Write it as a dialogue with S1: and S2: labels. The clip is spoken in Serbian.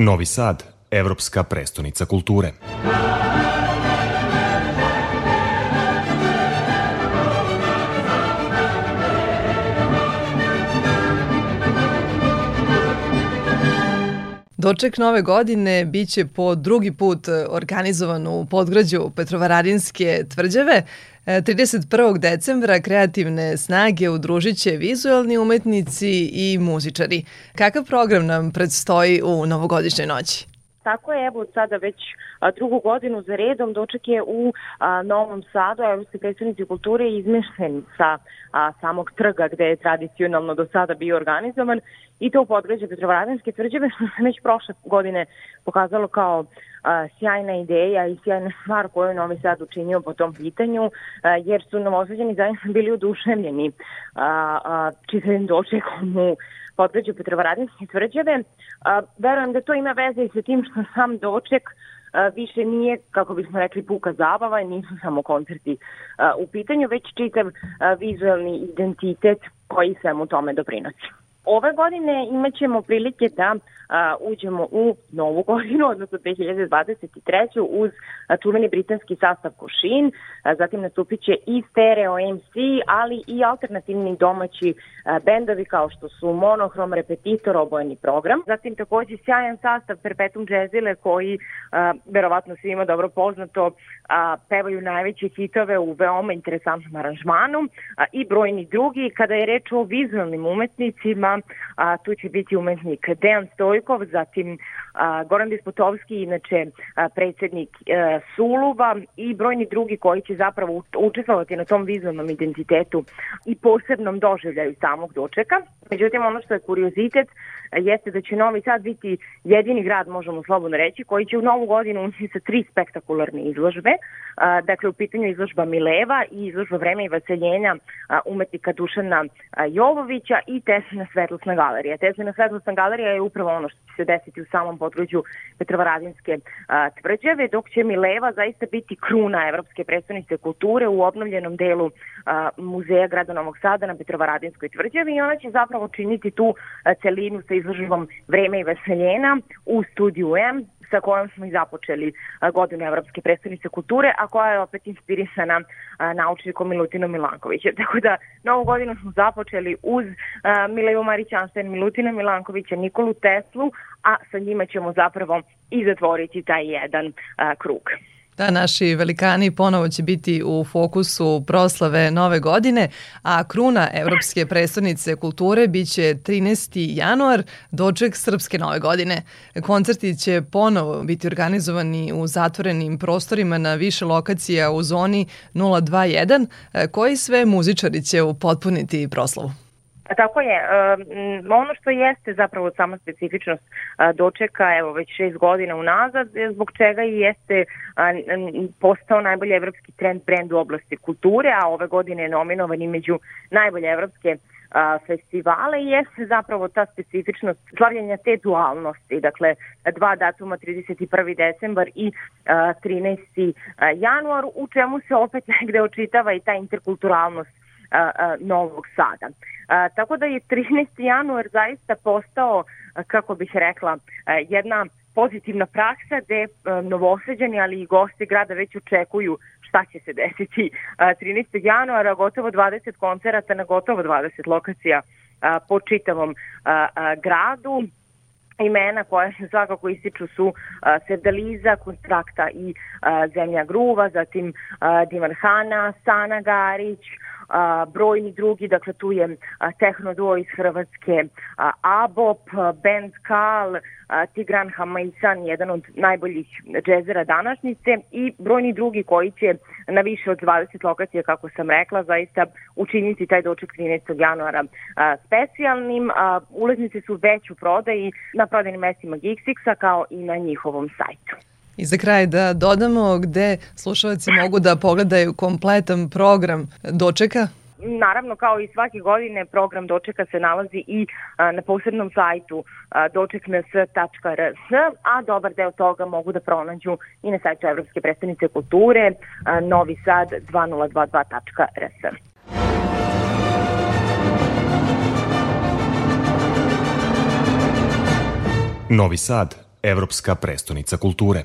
S1: Novi Sad, evropska prestonica kulture.
S2: Doček nove godine biće po drugi put organizovan u podgrađu Petrovaradinske tvrđave. 31. decembra kreativne snage udružit će vizualni umetnici i muzičari. Kakav program nam predstoji u novogodišnjoj noći?
S3: Tako je, evo sada već drugu godinu za redom doček je u a, Novom Sadu, Evropske predstavnici kulture izmešten sa a, samog trga gde je tradicionalno do sada bio organizovan i to u podgrađe Petrovaradinske tvrđave što se već prošle godine pokazalo kao a, sjajna ideja i sjajna stvar koju je Novi Sad učinio po tom pitanju, a, jer su novosađani zaista bili oduševljeni a, a, čitavim dočekom u podgrađu Petrovaradinske tvrđave. A, verujem da to ima veze i sa tim što sam doček više nije, kako bismo rekli, puka zabava nisu samo koncerti u pitanju, već čitav vizualni identitet koji svemu tome doprinosi. Ove godine imat ćemo prilike da a, uđemo u novu godinu, odnosno 2023. uz a, čuveni britanski sastav Košin, a, zatim nastupit će i stereo MC, ali i alternativni domaći a, bendovi kao što su Monohrom, Repetitor, obojeni program. Zatim takođe sjajan sastav Perpetuum Jazzile koji a, verovatno svima dobro poznato a, pevaju najveće hitove u veoma interesantnom aranžmanu a, i brojni drugi. Kada je reč o vizualnim umetnicima, a, tu će biti umetnik Dejan Stojkov, zatim a, Goran Disputovski, inače a, predsednik a, e, Suluva i brojni drugi koji će zapravo učestvovati na tom vizualnom identitetu i posebnom doživljaju samog dočeka. Međutim, ono što je kuriozitet jeste da će Novi Sad biti jedini grad, možemo slobodno reći, koji će u novu godinu uniti sa tri spektakularne izložbe. Dakle, u pitanju izložba Mileva i izložba Vreme i vaseljenja umetnika Dušana Jovovića i Teslina svetlosna galerija. Teslina svetlosna galerija je upravo ono što će se desiti u samom području Petrovaradinske tvrđave, dok će Mileva zaista biti kruna Evropske predstavnice kulture u obnovljenom delu Muzeja grada Novog Sada na Petrovaradinskoj tvrđavi i ona će zapravo činiti tu celinu sa izložbom Vreme i veseljena u studiju M sa kojom smo i započeli godinu Evropske predstavnice kulture, a koja je opet inspirisana naučnikom Milutinom Milankovića. Tako da novu godinu smo započeli uz Mileju Marićansten, Milutina Milankovića, Nikolu Teslu, a sa njima ćemo zapravo i zatvoriti taj jedan krug.
S2: Da, naši velikani ponovo će biti u fokusu proslave nove godine, a kruna Evropske predstavnice kulture biće 13. januar, doček Srpske nove godine. Koncerti će ponovo biti organizovani u zatvorenim prostorima na više lokacija u zoni 021, koji sve muzičari će upotpuniti proslavu.
S3: Tako je. Ono što jeste zapravo sama specifičnost dočeka, evo već šest godina unazad, zbog čega i jeste postao najbolji evropski trend brend u oblasti kulture, a ove godine je nominovan i među najbolje evropske festivale jeste zapravo ta specifičnost slavljenja te dualnosti, dakle dva datuma 31. decembar i 13. januar, u čemu se opet negde očitava i ta interkulturalnost Novog Sada. A, tako da je 13. januar zaista postao, kako bih rekla, jedna pozitivna praksa gde novoseđani, ali i gosti grada već očekuju šta će se desiti 13. januara, gotovo 20 koncerata na gotovo 20 lokacija po čitavom gradu imena koje se svakako ističu su Serdaliza, Konstrakta i Zemlja Gruva, zatim uh, Dimarhana, Sana Garić, a, brojni drugi, dakle tu je a, Tehno Duo iz Hrvatske, a, Abop, Band Kal, a, Tigran Hamaisan, jedan od najboljih džezera današnjice i brojni drugi koji će na više od 20 lokacija, kako sam rekla, zaista učiniti taj doček 13. januara a, specijalnim. A, ulaznice su već u prodaji na prodajnim mestima Geeksixa kao i na njihovom sajtu.
S2: I za kraj da dodamo gde slušalci mogu da pogledaju kompletan program dočeka
S3: Naravno, kao i svake godine, program Dočeka se nalazi i a, na posebnom sajtu dočekns.rs, a dobar deo toga mogu da pronađu i na sajtu Evropske predstavnice kulture a, Novi Sad 2022.rs.
S1: Novi Sad Evropska prestonica kulture.